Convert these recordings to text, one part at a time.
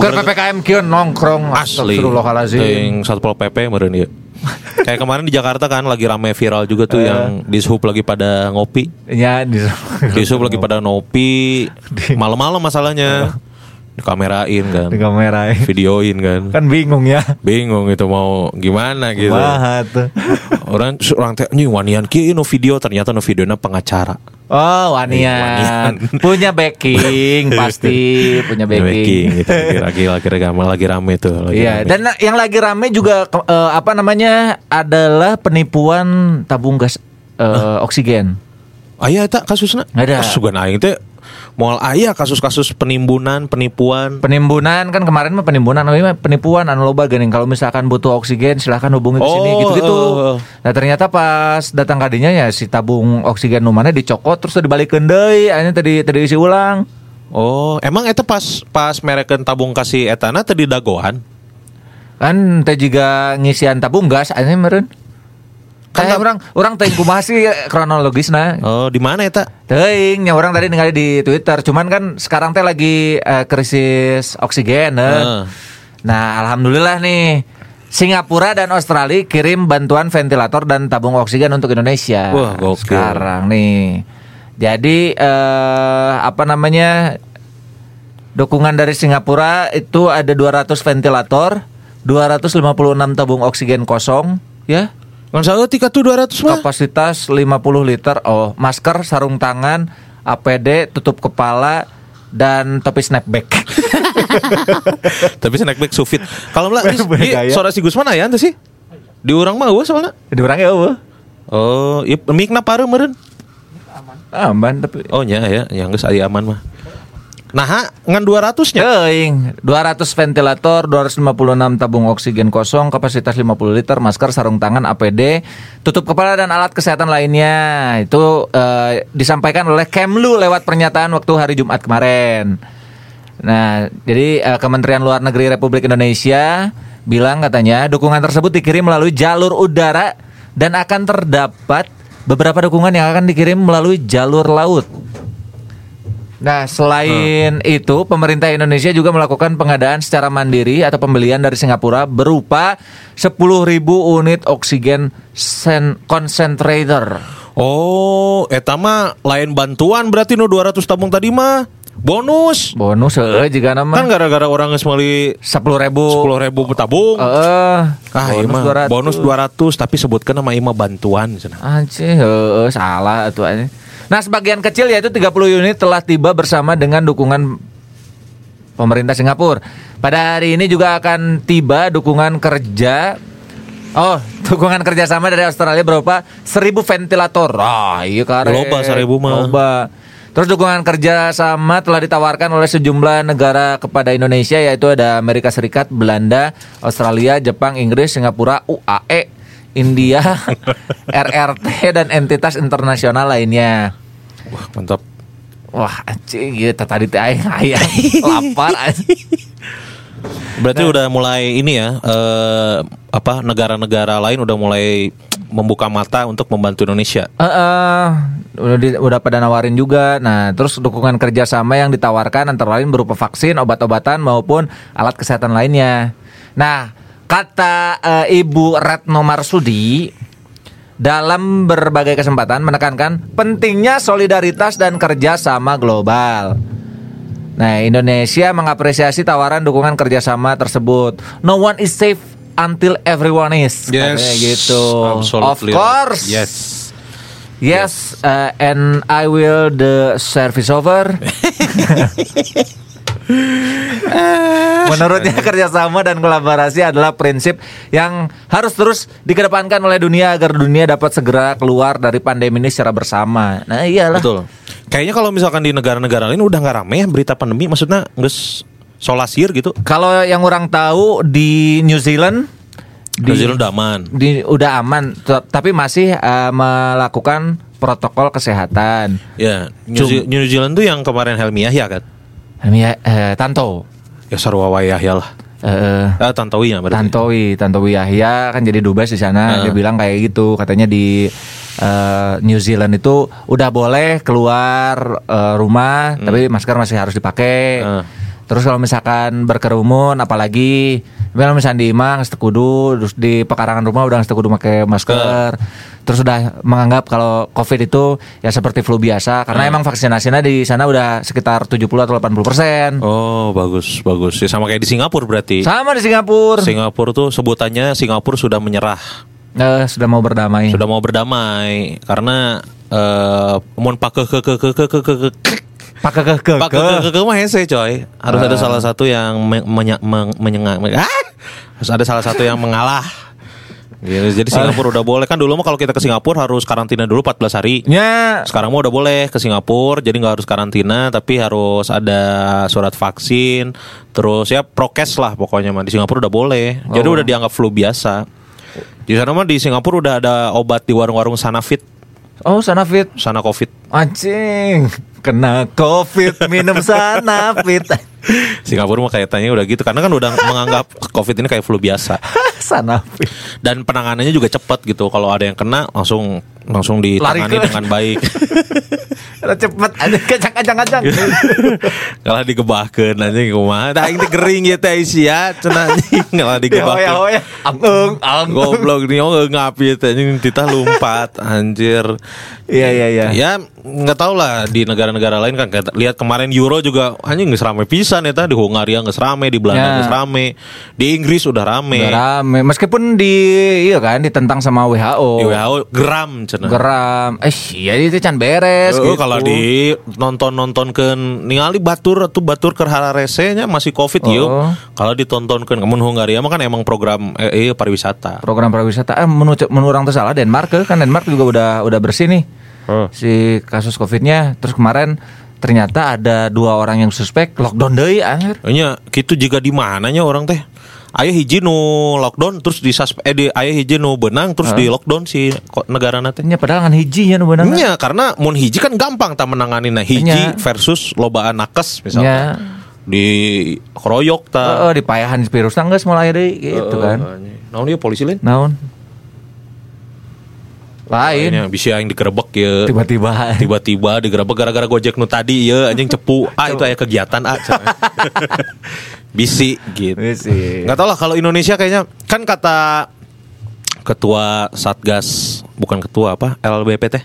Keur PPKM kieu nongkrong. Asli. Astagfirullahalazim. Ting satpol pp meureun ieu kayak kemarin di Jakarta kan lagi rame viral juga tuh yang di sub lagi pada ngopi. Ya di di sub lagi pada ngopi. Malam-malam masalahnya dikamerain kan di kamera. videoin kan Kan bingung ya. bingung itu mau gimana gitu Wah tuh. orang orang teh nih wanian kieu no video ternyata no videonya pengacara Oh, Wanian. Punya backing pasti, punya backing. gitu lagi lagi lagi rame lagi rame tuh lagi Iya, rame. dan yang lagi rame juga eh, apa namanya adalah penipuan tabung gas eh, oksigen. aya eta kasusna Ada. sugan aing teh moal aya kasus-kasus penimbunan penipuan Penimbunan kan kemarin mah penimbunan, oh, ini mah penipuan anu loba geuning kalau misalkan butuh oksigen silahkan hubungi ke sini Oh, gitu-gitu. oh, oh. Nah, ternyata pas datang kadinya ya si tabung oksigen nu mana dicokot terus dibalikeun deui, akhirnya tadi tadi isi ulang. oh emang eta pas pas merekeun tabung kasih etana tadi dagoan Kan teh juga ngisian tabung gas akhirnya meureun. Kan Kayak orang orang teh kumaha sih kronologisna. oh di mana eta Teuing, nya orang tadi ningali di Twitter. Cuman kan sekarang teh lagi eh, krisis oksigen. Heeh. Nah, alhamdulillah nih. Singapura dan Australia kirim bantuan ventilator dan tabung oksigen untuk Indonesia. Wah, gokil. Sekarang nih. Jadi eh, apa namanya? Dukungan dari Singapura itu ada 200 ventilator, 256 tabung oksigen kosong, ya. Saya tika tuh 200 mah. Kapasitas 50 liter. Oh, masker, sarung tangan, APD, tutup kepala dan topi snapback. Tapi snackback sufit. Kalau lah di suara si Gusman aya teh sih? Di urang mah eueuh soalnya. Jadi orangnya apa? Oh, iya mikna pareu meureun. Aman tapi Oh nya ya, yang geus aya aman mah. Nah, ngan 200 nya. Teuing, 200 ventilator, 256 tabung oksigen kosong, kapasitas 50 liter, masker, sarung tangan, APD, tutup kepala dan alat kesehatan lainnya. Itu eh, disampaikan oleh Kemlu lewat pernyataan waktu hari Jumat kemarin. Nah, jadi eh, Kementerian Luar Negeri Republik Indonesia bilang katanya dukungan tersebut dikirim melalui jalur udara dan akan terdapat beberapa dukungan yang akan dikirim melalui jalur laut. Nah, selain itu, pemerintah Indonesia juga melakukan pengadaan secara mandiri atau pembelian dari Singapura berupa 10.000 unit oksigen sen concentrator. Oh, eta mah lain bantuan berarti no 200 tabung tadi mah bonus. Bonus juga Kan nama. gara-gara orang geus meuli 10.000 10 ribu tabung. Heeh. ah, iya mah bonus 200 tapi sebutkan nama ima bantuan cenah. Anjir, heeh, salah atuh. Nah, sebagian kecil yaitu 30 unit telah tiba bersama dengan dukungan pemerintah Singapura. Pada hari ini juga akan tiba dukungan kerja Oh, dukungan kerjasama dari Australia berupa 1000 ventilator. Ah, iya kare. Loba 1000 mah. Loba. Terus dukungan kerjasama telah ditawarkan oleh sejumlah negara kepada Indonesia yaitu ada Amerika Serikat, Belanda, Australia, Jepang, Inggris, Singapura, UAE, India, RRT dan entitas internasional lainnya. Wah, mantap. Wah, anjing gitu tadi teh aing lapar anjing. Berarti udah mulai ini ya eh apa negara-negara lain udah mulai membuka mata untuk membantu Indonesia. Heeh, udah di- udah pada nawarin juga. Nah, terus dukungan kerjasama yang ditawarkan antara lain berupa vaksin, obat-obatan maupun alat kesehatan lainnya. Nah, kata eh, Ibu Retno Marsudi dalam berbagai kesempatan menekankan pentingnya solidaritas dan kerjasama global. Nah, Indonesia mengapresiasi tawaran dukungan kerjasama tersebut. No one is safe until everyone is. Katanya gitu. absolutely Of course. right. Yes. Yes, uh, and I will the service over. Menurutnya kerjasama dan kolaborasi adalah prinsip yang harus terus dikedepankan oleh dunia agar dunia dapat segera keluar dari pandemi ini secara bersama. Nah iyalah. Betul. Kayaknya kalau misalkan di negara-negara lain udah nggak rame ya berita pandemi, maksudnya nggak solasir gitu. Kalau yang orang tahu di New Zealand, New Zealand udah aman. di, udah aman, tapi masih uh, melakukan protokol kesehatan. Ya, New, New Zealand tuh yang kemarin Helmi Yahya kan. Ya, eh, Tanto, Ya Sarwawa Yahya lah. eh, Ah, Tantowi ya berarti. Tantowi, Tantowi Yahya kan jadi dubes di sana. Dia bilang kayak gitu, katanya di eh, New Zealand itu udah boleh keluar eh, rumah, tapi masker masih harus dipakai. Ah. Terus kalau misalkan berkerumun apalagi kalau misalkan di Imang geus teu kudu terus di pekarangan rumah udah geus teu kudu pakai masker. Terus sudah menganggap kalau Covid itu ya seperti flu biasa karena emang vaksinasinya di sana udah sekitar 70 atau 80 persen. Oh, bagus, bagus. Ya, sama kayak di Singapura berarti. Sama di Singapura. Singapura tuh sebutannya Singapura sudah menyerah, Eh, sudah mau berdamai. sudah mau berdamai karena eh mun pakai ke ke ke ke ke ke ke Pakai ke ke pakai ke ke ke mah hese coy. Harus ada salah satu yang me- menya- meng- menyengah ah! harus ada salah satu yang mengalah. Gitu. Jadi Singapura udah boleh kan dulu mah kalau kita ke Singapura harus karantina dulu 14 hari. Ya, Sekarang mah udah boleh ke Singapura, jadi nggak harus karantina, tapi harus ada surat vaksin, terus ya prokes lah pokoknya mah di Singapura udah boleh. Jadi Oh. udah dianggap flu biasa. Di sana mah di Singapura udah ada obat di warung-warung Sanafit, oh sana fit. sana Covid. Anjing, kena covid minum sana fit. Singapura mah kayaknya udah gitu karena kan udah menganggap Covid ini kayak flu biasa. sana fit. Dan penanganannya juga cepat gitu. Kalau ada yang kena langsung langsung ditangani dengan baik. Cepet aja kacang kacang kacang. Kalah digebahkeun anjing kumaha. Da aing teh gering ya teh cenah kalah Ya digebahkeun. hoya hoya. Ang ang. Goblok nih oh ngapi teh anjing titah lompat anjir. Iya iya iya. Ya nggak tahu lah di negara-negara lain kan kayak lihat kemarin Euro juga anjing geus rame pisan eta di Hungaria geus rame, di Belanda Ya. geus rame, di Inggris udah rame. Udah rame. Meskipun di iya kan ditentang sama WHO. Di WHO gram cenah. Geram. Eh iya itu can beres Oh, gitu. kalau di nonton nonton ke ningali batur atau batur ke rese nya masih covid yuk. Oh. Kalau ditonton ke namun Hungaria mah kan emang program eh, eh, pariwisata. program pariwisata eh menurut menurut orang tuh salah Denmark eh, kan Denmark juga udah udah bersih nih Oh. si kasus covidnya terus kemarin ternyata ada dua orang yang suspek lockdown deui anjir Nya gitu juga di mananya orang teh. Ayah hiji nu lockdown terus di suspe- eh di ayah hiji nu benang terus di lockdown si negara teh. nya padahal kan hiji ya nu beunang. Nya karena mun hiji kan gampang tak menangani nah hiji Nya. versus lobaan nakes Nya. misalnya. Di keroyok ta. Heeh, dipayahan virus geus mulai deui gitu kan. Naon dia polisi lain? Naon? Lain. Lainnya bisa yang digerebek ya. Tiba-tiba. tiba-tiba digerebek gara-gara gojek nu tadi ya anjing cepu ah itu aya kegiatan ah bisi gitu Bisi. nggak tahu lah kalau Indonesia kayaknya kan kata ketua satgas bukan ketua apa LBP teh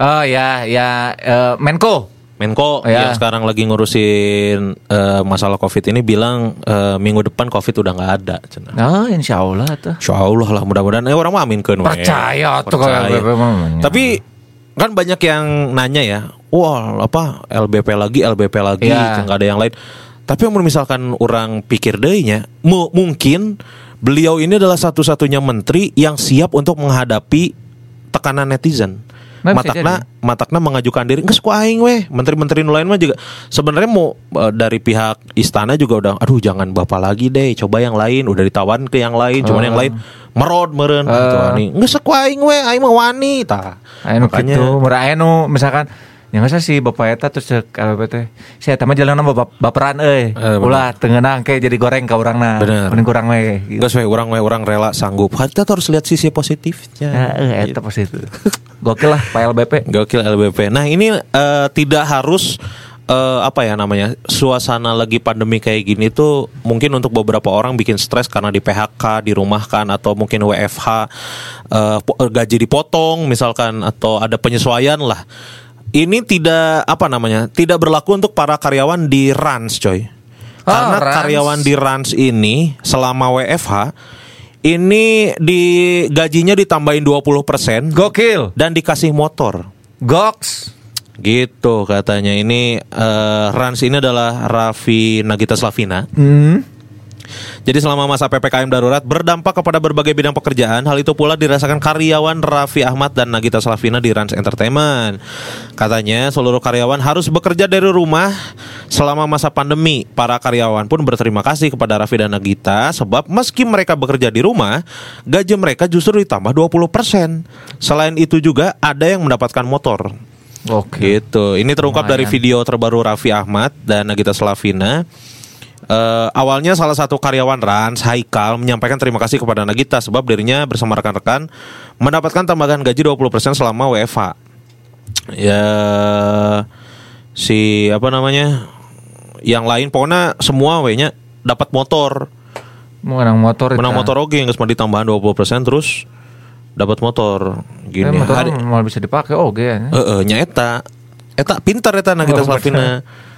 Oh ya, ya eh, Menko. Menko Ya. yang sekarang lagi ngurusin eh, masalah COVID ini bilang eh, minggu depan COVID udah nggak ada. cenah. Oh, insya Allah tuh. Insya Allah lah mudah-mudahan eh, orang mah aminkeun we. Percaya tuh kalau. Tapi kan banyak yang nanya ya, wah apa LBP lagi, LBP lagi, Iya. nggak ada yang lain. Tapi yang misalkan orang pikir dehnya, mu- mungkin beliau ini adalah satu-satunya menteri yang siap untuk menghadapi tekanan netizen. Nah, Matakna, matakna mengajukan diri, nggak suka aing weh. Menteri-menteri lain mah juga sebenarnya mau eh, dari pihak istana juga udah, aduh jangan bapak lagi deh, coba yang lain. Udah ditawan ke yang lain, cuman yang lain merod meren. Ah. gitu, ani. Nggak suka aing weh, aing mah wani tah. Anu gitu, misalkan yang nggak si bapak eta terus cek LBP teh. Si eta mah jalan bap baperan. Eh. Ulah tengenang ke jadi goreng ka urangna. Bener. Mending kurang we. Gitu. Sesuai orang we orang rela sanggup. Kita harus lihat sisi positifnya. Ya, eh, eta positif. Gokil lah Pak LBP. Gokil LBP. Nah ini eh, tidak harus eh, apa ya namanya suasana lagi pandemi kayak gini tuh mungkin untuk beberapa orang bikin stres karena di PHK, dirumahkan atau mungkin WFH eh, po- gaji dipotong misalkan atau ada penyesuaian lah. Ini tidak apa namanya tidak berlaku untuk para karyawan di Rans coy. Oh, Karena Rans. karyawan di Rans ini selama WFH ini di gajinya ditambahin 20% Gokil. dan dikasih motor. Goks. Gitu katanya. Ini eh, Rans ini adalah Raffi Nagita Slavina. Hmm. Jadi selama masa PPKM darurat berdampak kepada berbagai bidang pekerjaan. Hal itu pula dirasakan karyawan Raffi Ahmad dan Nagita Slavina di Rans Entertainment. Katanya seluruh karyawan harus bekerja dari rumah selama masa pandemi. Para karyawan pun berterima kasih kepada Raffi dan Nagita sebab meski mereka bekerja di rumah, gaji mereka justru ditambah 20%. Selain itu juga ada yang mendapatkan motor. Oke. Gitu. Ini terungkap dari Lumayan. video terbaru Raffi Ahmad dan Nagita Slavina. Eh, awalnya salah satu karyawan Rans, Haikal, menyampaikan terima kasih kepada Nagita sebab dirinya bersama rekan-rekan mendapatkan tambahan gaji 20% selama WFH. Ya si apa namanya? yang lain pokoknya semua we nya dapat motor. menang motor Menang motor oke geus mah ditambahan 20% terus dapat motor. Eh, Gini motor hari mau bisa dipakai oke ya. Heeh, nya eta. Eta pintar eta Nagita Oh, Slavina.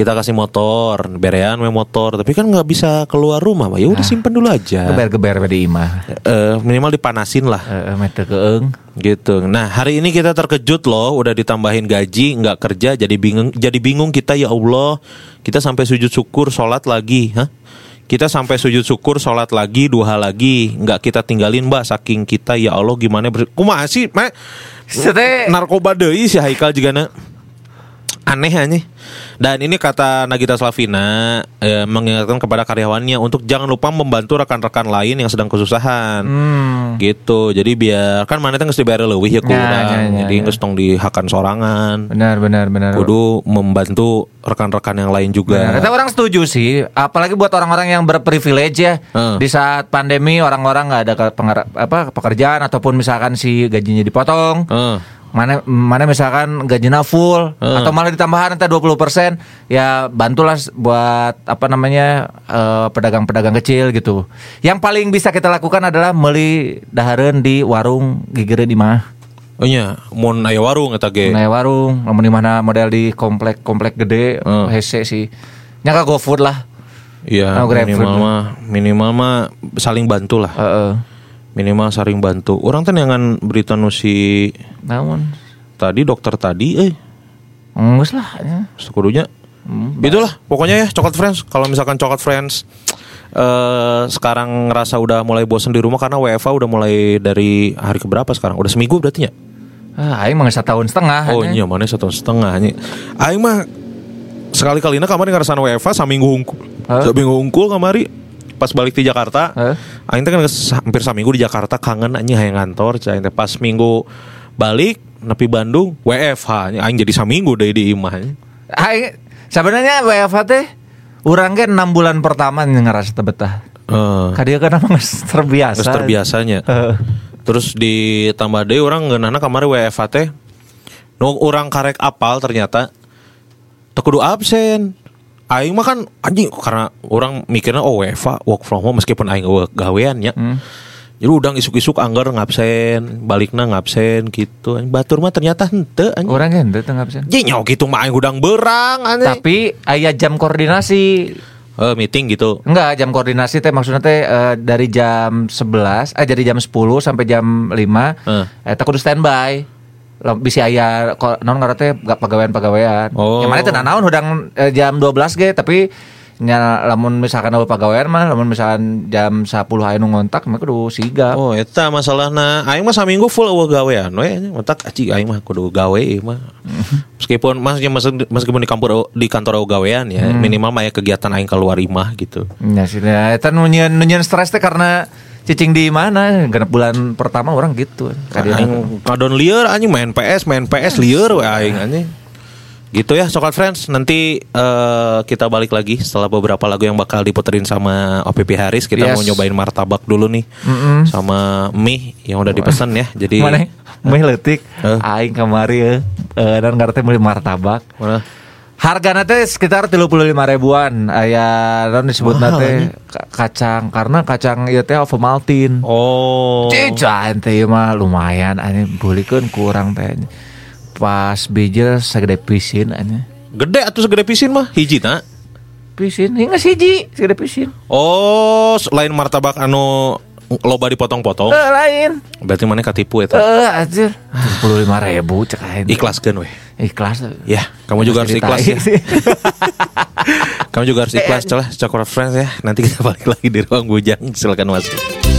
Kita kasih motor, berean we motor, tapi kan nggak bisa keluar rumah, mah. ya udah simpen dulu aja. Geber-geber di imah. Eh, minimal dipanasin lah Heeh, mete keeng. gitu. Nah hari ini kita terkejut loh, udah ditambahin gaji, nggak kerja, jadi bingung, jadi bingung kita ya Allah, kita sampai sujud syukur, sholat lagi, hah? Kita sampai sujud syukur, sholat lagi, duha lagi, nggak kita tinggalin mbak, saking kita ya Allah gimana ber, kumaha sih, mak? Narkoba deui si Haikal juga na aneh aneh. Dan ini kata Nagita Slavina eh, mengingatkan kepada karyawannya untuk jangan lupa membantu rekan-rekan lain yang sedang kesusahan. Hmm. Gitu. Jadi biar kan mana geus dibere leuwih ya Ya, kurang. ya, ya, Jadi ya. tong dihakan sorangan. Benar benar benar. Kudu membantu rekan-rekan yang lain Benar. juga. Kita orang setuju sih, apalagi buat orang-orang yang berprivilege ya. Heeh. Di saat pandemi orang-orang nggak ada apa pekerjaan ataupun misalkan si gajinya dipotong. Heeh. Mana mana misalkan gajinya full Heeh. atau malah ditambahan entah 20% ya bantulah buat apa namanya eh, pedagang-pedagang kecil gitu. Yang paling bisa kita lakukan adalah beli dahareun di warung gigireun di mah. Oh nya, mun aya warung eta ge. Nah, warung, namun di mana model di komplek komplek gede, Heeh. hese sih. Nyaka GoFood lah. Iya, minimal mah minimal mah saling bantu lah. Heeh. Minimal saling bantu. Orang teh nyangan berita nu si Namun tadi dokter tadi eh Enggak lah ya. sekudunya itulah pokoknya ya coklat friends kalau misalkan coklat friends eh sekarang ngerasa udah mulai bosen di rumah karena WFA udah mulai dari hari keberapa sekarang udah seminggu berarti ya Ah, aing mah setahun setengah. oh ya. iya mana satu setengah nih Aing mah sekali kalinya kemarin ngerasa WFA saminggu unggul Hah? saminggu unggul kemari pas balik di Jakarta Hah? Aing teh kan hampir saminggu di Jakarta kangen anjing hayang ngantor cai teh pas minggu balik nepi Bandung WFH aing jadi saminggu deui di imah. Aing sebenarnya WFH teh urang ge 6 bulan pertama ngerasa betah. Eh, Kadia kan emang terbiasa. Terbiasanya. Heeh. Terus ditambah deui urang ngeunahna kamari WFH teh nu urang karek apal ternyata teu kudu absen. Aing mah kan anjing karena orang mikirnya oh WFH work from home meskipun aing gawean nya. Hmm. Jadi udang isuk-isuk anggar ngabsen, balikna ngabsen gitu. Anjing Batur mah ternyata henteu anjing. Urang ge henteu teu ngabsen. Jadi gitu mah aing udang berang anjing. Tapi aya jam koordinasi. Eh, meeting gitu. Enggak, jam koordinasi teh maksudnya teh eh, dari jam 11 eh dari jam 10 sampai jam 5 Heeh. eta kudu standby. Bisa aya ngaran teh gak pagawean-pagawean. Oh. Yang mana teh naon udang eh, jam 12 ge tapi nya lamun misalkan ada pagawean mah lamun misalkan jam 10 aya nu ngontak mah kudu sigap. Oh, eta masalahna aing mah saminggu full eueuh gawean we anjing. Otak aci aing mah kudu gawe mah. Meskipun maksudnya meskipun di kantor di kantor eueuh gawean ya, minimal mah ya kegiatan aing keluar imah gitu. Ya sih, eta nu nyieun nu nyieun stres teh karena cicing di mana genep bulan pertama orang gitu. Kadia Aing kadon lieur anjing main PS, main PS we aing anjing. Gitu ya Coklat Friends Nanti eh, kita balik lagi Setelah beberapa lagu yang bakal diputerin sama OPP Haris Kita Yes. mau nyobain martabak dulu nih Mm-mm. Sama mie yang udah dipesan ya Jadi mana meh leutik Eh. aing kamari ya eh dan ngarep teh meuli martabak Mana? Hargana teh sekitar 35 ribuan. Aya non disebut Mahal, teh ka- kacang. Karena kacang ieu teh Ovomaltine Oh. Cican teh ieu mah lumayan. Ane beulikeun kurang teh. Pas bijil sagede pisin ane. Gede atau segede pisin mah? Hiji tak? pisin hingga siji sagede pisin. Oh lain martabak anu Loba dipotong-potong. Eh lain. Berarti mana katipu ya eh anjir. 35 ribu cek aing. Ikhlaskan weh ikhlas. Ya kamu juga harus ikhlas ya. Kamu juga harus ikhlas Celah Coklat Friends ya. Nanti kita balik lagi di ruang bujang. Silakan masuk